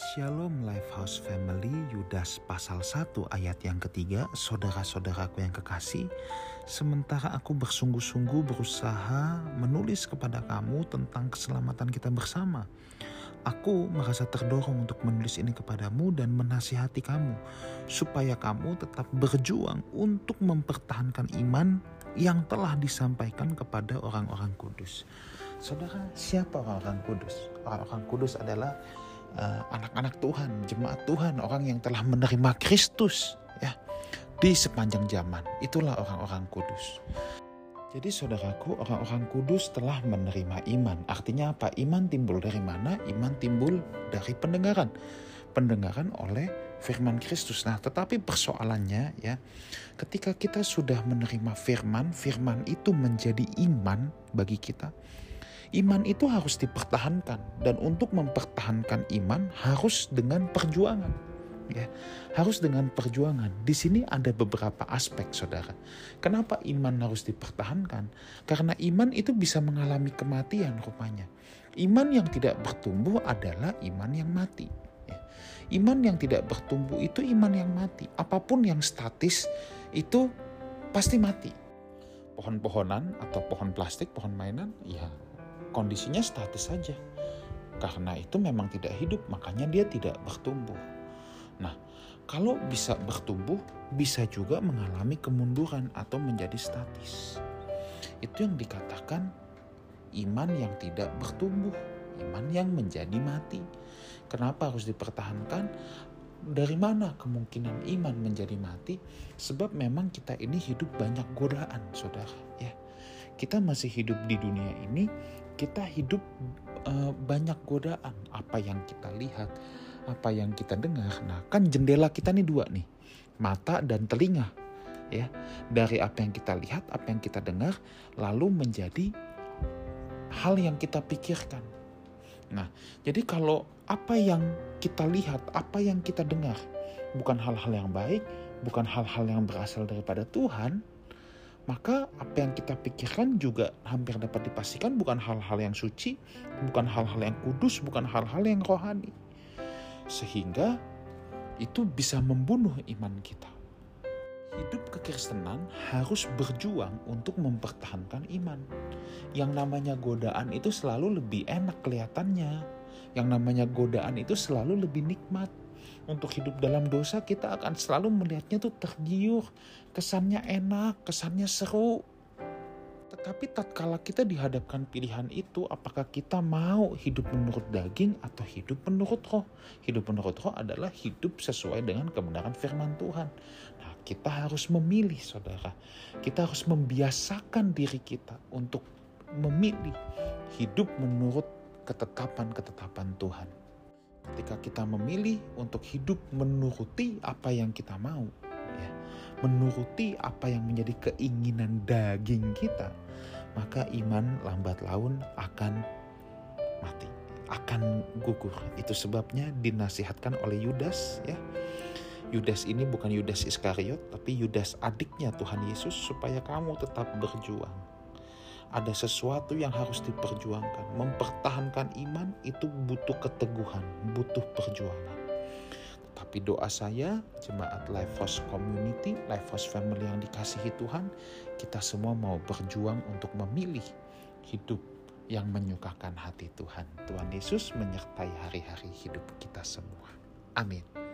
Shalom Lifehouse Family Yudas pasal 1 ayat yang ketiga. Saudara-saudaraku yang kekasih Sementara aku bersungguh-sungguh berusaha menulis kepada kamu tentang keselamatan kita bersama. Aku merasa terdorong untuk menulis ini kepadamu dan menasihati kamu Supaya kamu tetap berjuang untuk mempertahankan iman yang telah disampaikan kepada orang-orang kudus. Saudara, siapa orang-orang kudus? Orang-orang kudus adalah uh, anak-anak Tuhan, jemaat Tuhan, orang yang telah menerima Kristus ya di sepanjang zaman. Itulah orang-orang kudus. Jadi saudaraku, orang-orang kudus telah menerima iman. Artinya apa? Iman timbul dari mana? Iman timbul dari pendengaran. Pendengaran oleh firman Kristus. Nah, tetapi persoalannya ya, ketika kita sudah menerima firman, firman itu menjadi iman bagi kita Iman itu harus dipertahankan dan untuk mempertahankan iman harus dengan perjuangan. Ya, harus dengan perjuangan. Di sini ada beberapa aspek, saudara. Kenapa iman harus dipertahankan? Karena iman itu bisa mengalami kematian, rupanya. Iman yang tidak bertumbuh adalah iman yang mati. Ya. Iman yang tidak bertumbuh itu iman yang mati. Apa pun yang statis itu pasti mati. Pohon-pohonan atau pohon plastik, pohon mainan, ya kondisinya statis saja. Karena itu memang tidak hidup, makanya dia tidak bertumbuh. Nah, kalau bisa bertumbuh, bisa juga mengalami kemunduran atau menjadi statis. Itu yang dikatakan iman yang tidak bertumbuh, iman yang menjadi mati. Kenapa harus dipertahankan? Dari mana kemungkinan iman menjadi mati? Sebab memang kita ini hidup banyak godaan, saudara. Ya, kita masih hidup di dunia ini kita hidup uh, banyak godaan. Apa yang kita lihat apa yang kita dengar. Nah kan jendela kita nih dua nih mata dan telinga ya. Dari apa yang kita lihat apa yang kita dengar lalu menjadi hal yang kita pikirkan. Nah jadi kalau apa yang kita lihat apa yang kita dengar bukan hal-hal yang baik bukan hal-hal yang berasal daripada Tuhan maka apa yang kita pikirkan juga hampir dapat dipastikan bukan hal-hal yang suci, bukan hal-hal yang kudus, bukan hal-hal yang rohani. Sehingga itu bisa membunuh iman kita. Hidup kekristenan harus berjuang untuk mempertahankan iman. Yang namanya godaan itu selalu lebih enak kelihatannya. Yang namanya godaan itu selalu lebih nikmat untuk hidup dalam dosa kita akan selalu melihatnya tuh tergiur, kesannya enak, kesannya seru. Tetapi tatkala kita dihadapkan pilihan itu, apakah kita mau hidup menurut daging atau hidup menurut roh? Hidup menurut roh adalah hidup sesuai dengan kebenaran firman Tuhan. Nah, kita harus memilih, saudara. Kita harus membiasakan diri kita untuk memilih hidup menurut ketetapan-ketetapan Tuhan ketika kita memilih untuk hidup menuruti apa yang kita mau, ya, menuruti apa yang menjadi keinginan daging kita, maka iman lambat laun akan mati, akan gugur. Itu sebabnya dinasihatkan oleh Yudas, ya. Yudas ini bukan Yudas Iskariot, tapi Yudas adiknya Tuhan Yesus supaya kamu tetap berjuang ada sesuatu yang harus diperjuangkan. Mempertahankan iman itu butuh keteguhan, butuh perjuangan. Tapi doa saya, jemaat Lifehouse Community, Lifehouse Family yang dikasihi Tuhan, kita semua mau berjuang untuk memilih hidup yang menyukakan hati Tuhan. Tuhan Yesus menyertai hari-hari hidup kita semua. Amin.